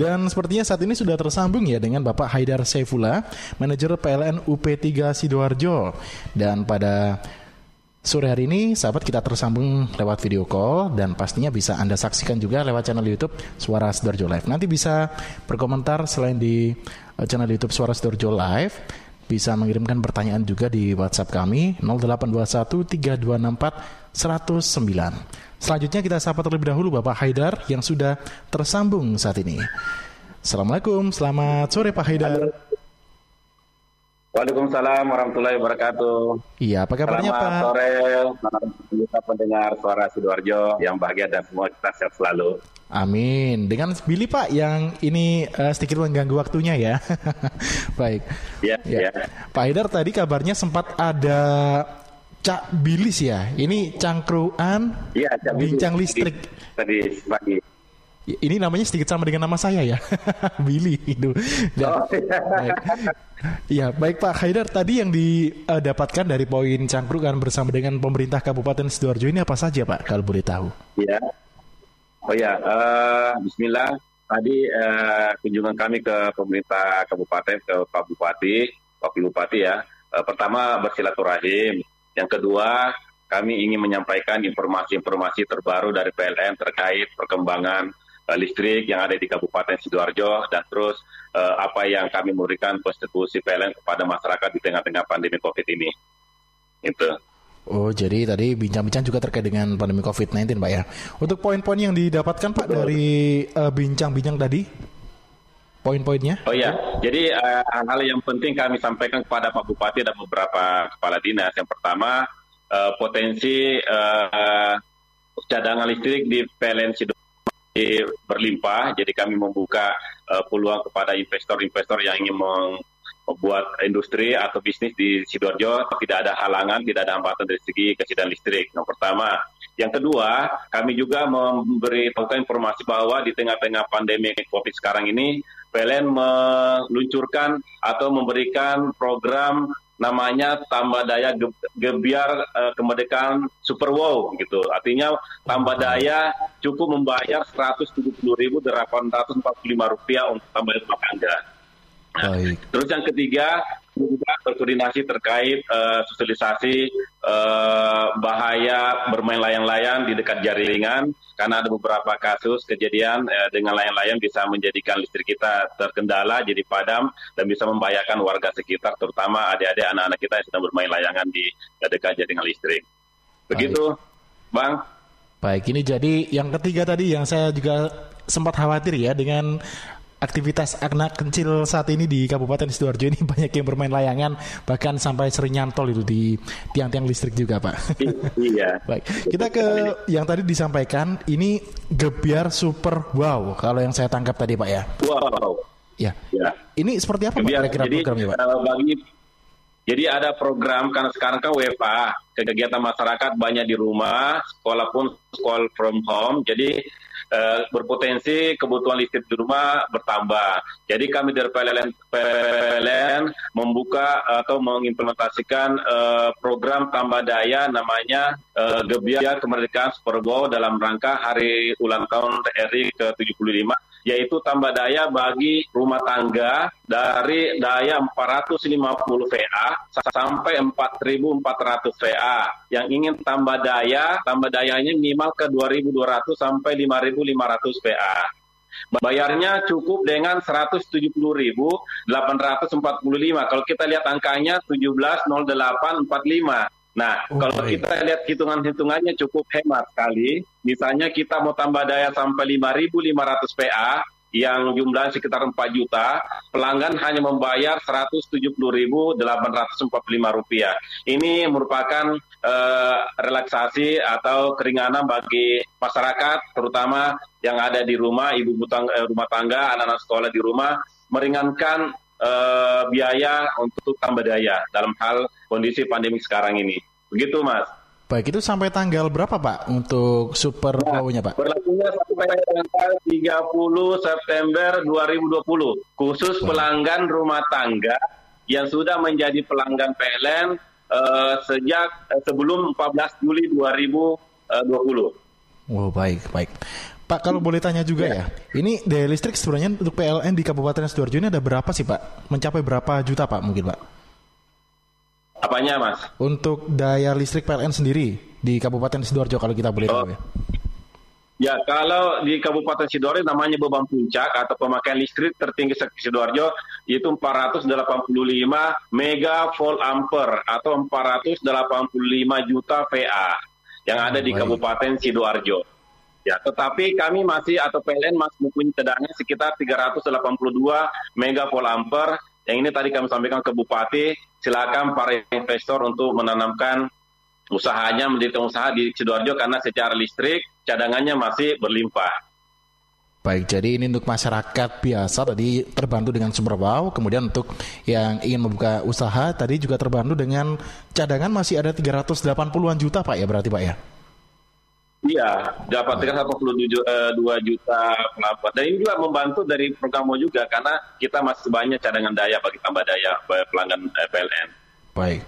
Dan sepertinya saat ini sudah tersambung ya dengan Bapak Haidar Saifullah, manajer PLN UP3 Sidoarjo. Dan pada Sore hari ini, sahabat kita tersambung lewat video call dan pastinya bisa Anda saksikan juga lewat channel YouTube Suara Sidoarjo Live. Nanti bisa berkomentar selain di eh, channel YouTube Suara Sidoarjo Live, bisa mengirimkan pertanyaan juga di WhatsApp kami 0821 3264 109. Selanjutnya kita sapa terlebih dahulu Bapak Haidar yang sudah tersambung saat ini. Assalamualaikum, selamat sore Pak Haidar. Waalaikumsalam warahmatullahi wabarakatuh. Iya, apa kabarnya Selamat Pak? sore, selamat pendengar suara Sidoarjo yang bahagia dan semua kita sehat selalu. Amin. Dengan Billy Pak yang ini uh, sedikit mengganggu waktunya ya. Baik. Ya, ya. Pak Haidar tadi kabarnya sempat ada Cak Bilis ya. Ini cangkruan ya, bincang listrik. Tadi pagi. Ini namanya sedikit sama dengan nama saya ya, Billy itu. Dan, oh, iya. Baik. Ya baik Pak Haidar tadi yang didapatkan dari poin cangkrukan bersama dengan pemerintah Kabupaten sidoarjo ini apa saja Pak kalau boleh tahu? Ya, oh ya, uh, Bismillah. Tadi uh, kunjungan kami ke pemerintah kabupaten ke Pak Bupati, Pak Bupati ya. Uh, pertama bersilaturahim, yang kedua kami ingin menyampaikan informasi-informasi terbaru dari PLN terkait perkembangan uh, listrik yang ada di Kabupaten Sidoarjo dan terus uh, apa yang kami memberikan konstitusi PLN kepada masyarakat di tengah-tengah pandemi COVID ini. Itu. Oh, jadi tadi bincang-bincang juga terkait dengan pandemi COVID-19, Pak ya. Untuk poin-poin yang didapatkan Pak dari eh, bincang-bincang uh, tadi, poin-poinnya? Oh ya, jadi uh, hal yang penting kami sampaikan kepada Pak Bupati dan beberapa kepala dinas. Yang pertama, uh, potensi uh, cadangan listrik di PLN Sidoarjo berlimpah, jadi kami membuka uh, peluang kepada investor-investor yang ingin membuat industri atau bisnis di Sidoarjo tidak ada halangan, tidak ada hambatan dari segi kesediaan listrik. Yang pertama, yang kedua, kami juga memberi informasi bahwa di tengah-tengah pandemi COVID sekarang ini, PLN meluncurkan atau memberikan program namanya tambah daya ge gebiar uh, kemerdekaan super wow gitu. Artinya tambah daya cukup membayar 170.845 rupiah untuk tambah tangga. Nah, terus yang ketiga juga berkoordinasi terkait uh, sosialisasi uh, bahaya bermain layang-layang di dekat jaringan karena ada beberapa kasus kejadian uh, dengan layang-layang bisa menjadikan listrik kita terkendala jadi padam dan bisa membahayakan warga sekitar terutama adik-adik anak-anak kita yang sedang bermain layangan di dekat jaringan listrik. Begitu, Baik. Bang. Baik, ini jadi yang ketiga tadi yang saya juga sempat khawatir ya dengan aktivitas anak kecil saat ini di Kabupaten Sidoarjo ini banyak yang bermain layangan bahkan sampai sering nyantol itu di tiang-tiang listrik juga Pak. Iya. Baik, kita ke yang tadi disampaikan ini gebiar super wow kalau yang saya tangkap tadi Pak ya. Wow. Ya. ya. Ini seperti apa gebiar, Pak kira-kira programnya Pak? Bagi jadi ada program karena sekarang kan WFA, kegiatan masyarakat banyak di rumah, sekolah pun sekolah from home. Jadi uh, berpotensi kebutuhan listrik di rumah bertambah. Jadi kami dari PLN, PLN membuka atau mengimplementasikan uh, program tambah daya namanya uh, Gebiar Kemerdekaan Superbo dalam rangka hari ulang tahun RI ke-75 yaitu tambah daya bagi rumah tangga dari daya 450 VA sampai 4.400 VA. Yang ingin tambah daya, tambah dayanya minimal ke 2.200 sampai 5.500 VA. Bayarnya cukup dengan 170.845. Kalau kita lihat angkanya 170845. Nah, okay. kalau kita lihat hitungan-hitungannya cukup hemat sekali. Misalnya kita mau tambah daya sampai 5.500 PA, yang jumlahnya sekitar 4 juta, pelanggan hanya membayar 170.845 rupiah. Ini merupakan uh, relaksasi atau keringanan bagi masyarakat, terutama yang ada di rumah, ibu eh, rumah tangga, anak-anak sekolah di rumah, meringankan uh, biaya untuk tambah daya dalam hal kondisi pandemi sekarang ini. Begitu, Mas. Baik, itu sampai tanggal berapa Pak untuk super nah, nya Pak? Berlakunya sampai tanggal 30 September 2020. Khusus pelanggan rumah tangga yang sudah menjadi pelanggan PLN uh, sejak uh, sebelum 14 Juli 2020. Oh baik baik. Pak kalau boleh tanya juga ya, ya ini daya listrik sebenarnya untuk PLN di Kabupaten Sidoarjo ini ada berapa sih Pak? Mencapai berapa juta Pak mungkin Pak? Apanya Mas? Untuk daya listrik PLN sendiri di Kabupaten Sidoarjo kalau kita boleh oh. tahu ya. Ya, kalau di Kabupaten Sidoarjo namanya beban puncak atau pemakaian listrik tertinggi Sidoarjo itu 485 mega volt ampere atau 485 juta VA yang ada di Kabupaten Sidoarjo. Ya, tetapi kami masih atau PLN masih mempunyai cadangan sekitar 382 mega volt ampere yang ini tadi kami sampaikan ke Bupati, silakan para investor untuk menanamkan usahanya mendirikan usaha di Sidoarjo karena secara listrik cadangannya masih berlimpah. Baik, jadi ini untuk masyarakat biasa tadi terbantu dengan sumber wow, kemudian untuk yang ingin membuka usaha tadi juga terbantu dengan cadangan masih ada 380-an juta Pak ya berarti Pak ya? Iya, dapat 382 juta pelapor. Dan ini juga membantu dari program juga karena kita masih banyak cadangan daya bagi tambah daya pelanggan eh, PLN. Baik.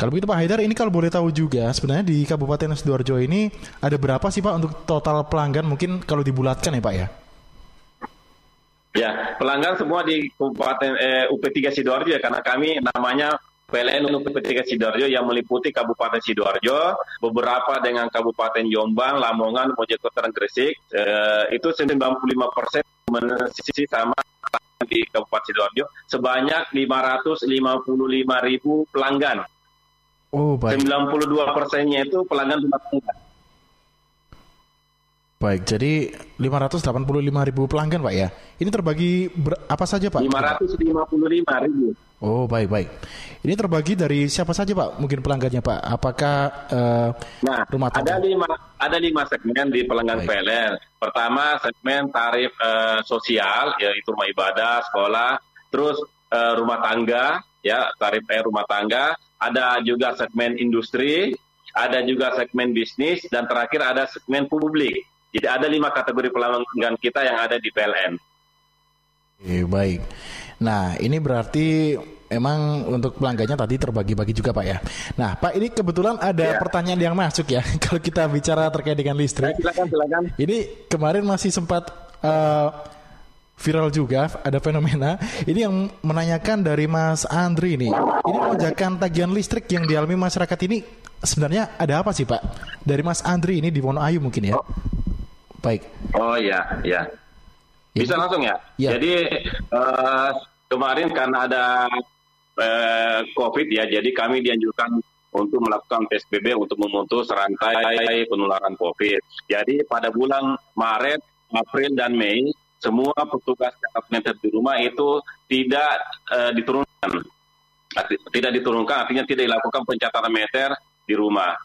Kalau begitu Pak Haidar, ini kalau boleh tahu juga sebenarnya di Kabupaten Sidoarjo ini ada berapa sih Pak untuk total pelanggan mungkin kalau dibulatkan ya Pak ya? Ya, pelanggan semua di Kabupaten eh, UP3 Sidoarjo ya karena kami namanya PLN UP3 Sidoarjo yang meliputi Kabupaten Sidoarjo, beberapa dengan Kabupaten Jombang, Lamongan, Mojokerto dan Gresik, eh, itu 95 persen sisi sama di Kabupaten Sidoarjo sebanyak 555 ribu pelanggan. Oh, baik. 92 persennya itu pelanggan rumah tangga. Baik, jadi 585 ribu pelanggan Pak ya. Ini terbagi apa saja Pak? 555 ribu. Oh baik baik. Ini terbagi dari siapa saja Pak? Mungkin pelanggannya Pak. Apakah uh, nah, rumah tangga? Ada lima ada lima segmen di pelanggan baik. PLN. Pertama segmen tarif uh, sosial yaitu rumah ibadah, sekolah, terus uh, rumah tangga ya tarif air rumah tangga. Ada juga segmen industri, ada juga segmen bisnis dan terakhir ada segmen publik. Jadi ada lima kategori pelanggan kita yang ada di PLN. Oke, baik. Nah, ini berarti emang untuk pelanggannya tadi terbagi-bagi juga Pak ya. Nah Pak ini kebetulan ada ya. pertanyaan yang masuk ya kalau kita bicara terkait dengan listrik. Ya, silakan, silakan. Ini kemarin masih sempat uh, viral juga ada fenomena ini yang menanyakan dari Mas Andri ini. Ini lonjakan tagihan listrik yang dialami masyarakat ini sebenarnya ada apa sih Pak? Dari Mas Andri ini di Wonoayu mungkin ya. Baik. Oh iya, iya. Bisa langsung ya? ya. Jadi uh, kemarin karena ada uh, COVID ya, jadi kami dianjurkan untuk melakukan PSBB untuk memutus rantai penularan COVID. Jadi pada bulan Maret, April, dan Mei, semua petugas meter di rumah itu tidak uh, diturunkan. Tidak diturunkan, artinya tidak dilakukan pencatatan meter di rumah.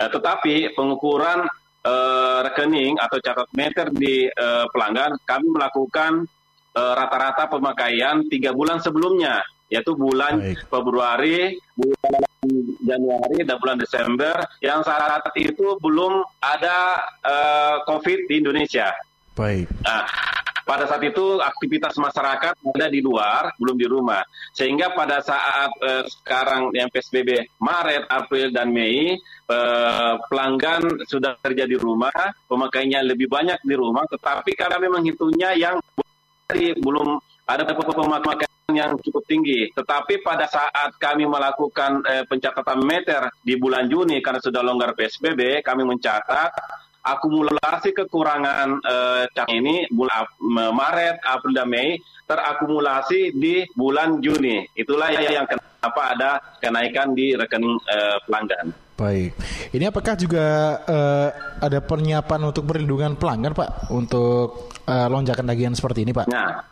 Uh, tetapi pengukuran uh, rekening atau catat meter di uh, pelanggan, kami melakukan eh, rata-rata uh, pemakaian tiga bulan sebelumnya, yaitu bulan Baik. Februari, bulan Januari, dan bulan Desember, yang saat itu belum ada uh, COVID di Indonesia. Baik. Nah, pada saat itu aktivitas masyarakat ada di luar, belum di rumah. Sehingga pada saat eh, sekarang yang PSBB Maret, April, dan Mei, eh, pelanggan sudah kerja di rumah, pemakainya lebih banyak di rumah, tetapi karena memang hitungnya yang belum ada pemakaian yang cukup tinggi. Tetapi pada saat kami melakukan eh, pencatatan meter di bulan Juni karena sudah longgar PSBB, kami mencatat akumulasi kekurangan cat ini bulan Maret, April dan Mei terakumulasi di bulan Juni. Itulah yang kenapa ada kenaikan di rekening uh, pelanggan. Baik. Ini apakah juga uh, ada penyiapan untuk perlindungan pelanggan, Pak, untuk uh, lonjakan tagihan seperti ini, Pak? Nah,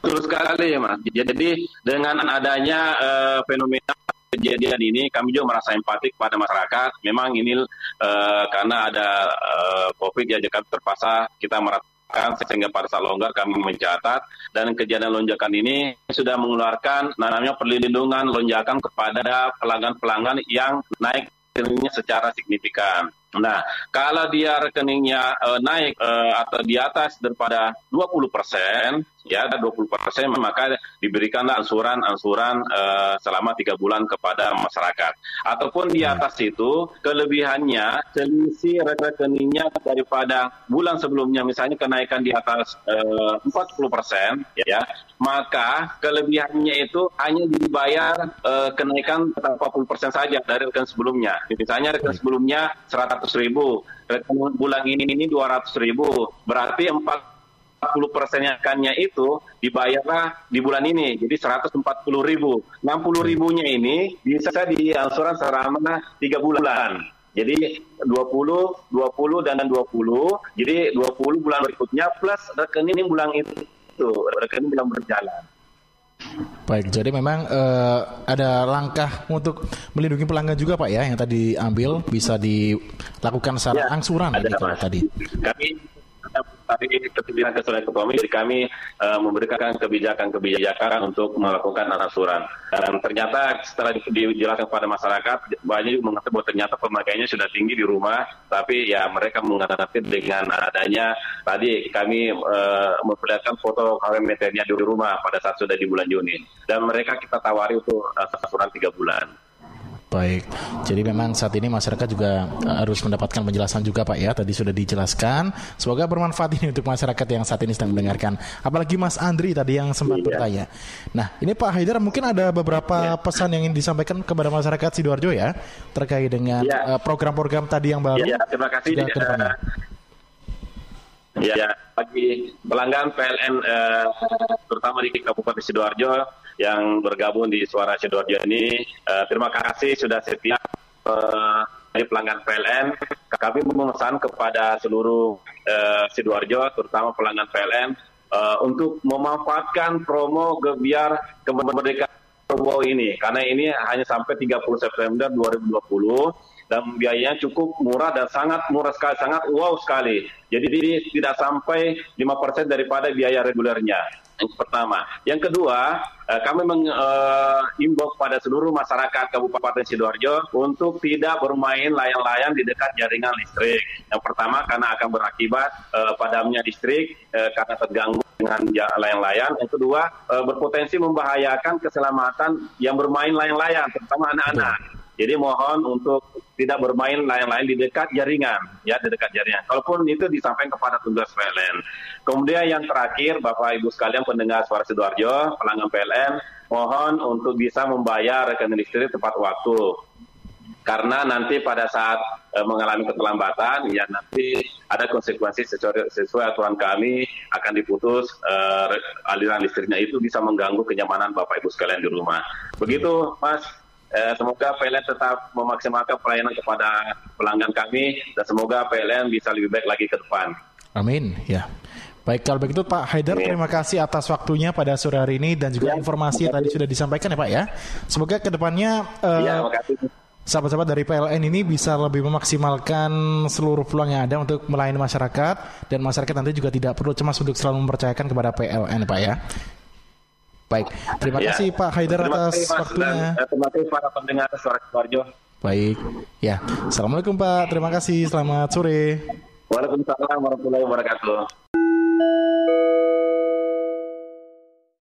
betul sekali ya, Mas. Jadi dengan adanya uh, fenomena kejadian ini kami juga merasa empatik pada masyarakat. Memang ini uh, karena ada uh, COVID ya jadi terpaksa kita merasakan sehingga pada saat longgar kami mencatat dan kejadian lonjakan ini sudah mengeluarkan namanya perlindungan lonjakan kepada pelanggan-pelanggan yang naik secara signifikan. Nah, kalau dia rekeningnya uh, naik uh, atau di atas daripada 20 persen, ya 20 persen, maka diberikanlah ansuran-ansuran uh, selama tiga bulan kepada masyarakat. Ataupun di atas itu, kelebihannya selisih rekeningnya daripada bulan sebelumnya, misalnya kenaikan di atas uh, 40 persen, ya, maka kelebihannya itu hanya dibayar uh, kenaikan 40 persen saja dari rekening sebelumnya. Misalnya rekening sebelumnya 100 ribu, rekening bulan ini ini 200 ribu, berarti 40 persennya itu dibayarlah di bulan ini, jadi 140 ribu. 60 ribunya ini bisa diangsuran selama 3 bulan. Jadi 20, 20 dan 20, jadi 20 bulan berikutnya plus rekening bulan itu, rekening bulan berjalan. Baik, jadi memang uh, ada langkah untuk melindungi pelanggan juga Pak ya yang tadi ambil bisa dilakukan secara ya, angsuran ada, kalau tadi. Kami tapi kebijakan kesulitan ekonomi jadi kami uh, memberikan kebijakan-kebijakan untuk melakukan angsuran dan ternyata setelah dijelaskan kepada masyarakat banyak juga mengatakan bahwa ternyata pemakaiannya sudah tinggi di rumah tapi ya mereka menghadapi dengan adanya tadi kami uh, memperlihatkan foto meternya di rumah pada saat sudah di bulan Juni dan mereka kita tawari untuk angsuran tiga bulan. Baik, jadi memang saat ini masyarakat juga eh, harus mendapatkan penjelasan juga Pak ya. Tadi sudah dijelaskan. Semoga bermanfaat ini untuk masyarakat yang saat ini sedang mendengarkan. Apalagi Mas Andri tadi yang sempat iya. bertanya. Nah, ini Pak Haidar mungkin ada beberapa iya. pesan yang ingin disampaikan kepada masyarakat sidoarjo ya terkait dengan iya. eh, program-program tadi yang baru. Ya, terima kasih. Uh, ya, bagi pelanggan PLN uh, terutama di Kabupaten Sidoarjo yang bergabung di Suara Sidoarjo ini. Uh, terima kasih sudah setia uh, dari pelanggan PLN. Kami memesan kepada seluruh uh, Sidoarjo, terutama pelanggan PLN, uh, untuk memanfaatkan promo Gebiar Kemerdekaan Wow ini, karena ini hanya sampai 30 September 2020 dan biayanya cukup murah dan sangat murah sekali, sangat wow sekali. Jadi tidak sampai 5% daripada biaya regulernya. Yang pertama. Yang kedua, eh, kami mengimbau eh, kepada seluruh masyarakat Kabupaten Sidoarjo untuk tidak bermain layang-layang di dekat jaringan listrik. Yang pertama karena akan berakibat uh, padamnya listrik karena terganggu dengan layang-layang. Yang kedua, berpotensi membahayakan keselamatan yang bermain layang-layang, terutama anak-anak. Jadi mohon untuk tidak bermain layang-layang di dekat jaringan, ya di dekat jaringan. Kalaupun itu disampaikan kepada tugas PLN. Kemudian yang terakhir, Bapak Ibu sekalian pendengar suara sidoarjo, pelanggan PLN, mohon untuk bisa membayar rekening listrik tepat waktu. Karena nanti pada saat e, mengalami keterlambatan, ya nanti ada konsekuensi sesuai, sesuai aturan kami akan diputus e, aliran listriknya itu bisa mengganggu kenyamanan Bapak Ibu sekalian di rumah. Begitu, Mas. Eh, semoga PLN tetap memaksimalkan pelayanan kepada pelanggan kami dan semoga PLN bisa lebih baik lagi ke depan. Amin. Ya. Baik, kalau begitu Pak Haidar, terima kasih atas waktunya pada sore hari ini dan juga ya, informasi yang tadi sudah disampaikan ya Pak ya. Semoga ke depannya uh, ya, sahabat-sahabat dari PLN ini bisa lebih memaksimalkan seluruh peluang yang ada untuk melayani masyarakat dan masyarakat nanti juga tidak perlu cemas untuk selalu mempercayakan kepada PLN Pak ya. Baik, terima ya. kasih Pak Haidar atas kasih, waktunya. Dan, eh, terima kasih para pendengar suara Sidoarjo. Baik, ya. Assalamualaikum Pak, terima kasih. Selamat sore. Waalaikumsalam warahmatullahi wabarakatuh.